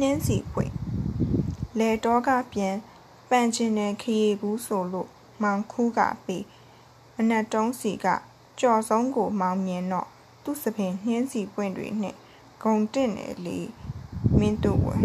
နှင်းစီပွင့်လဲတော့ကပြန်ပန်ချင်တယ်ခရီဘူးဆိုလို့မောင်ခူးကပေးအနက်တုံးစီကကြော်ဆုံးကိုမောင်မြင်တော့သူ့စပင်နှင်းစီပွင့်တွေနဲ့ဂုံတင့်တယ်လေမင်းတို့ဝင်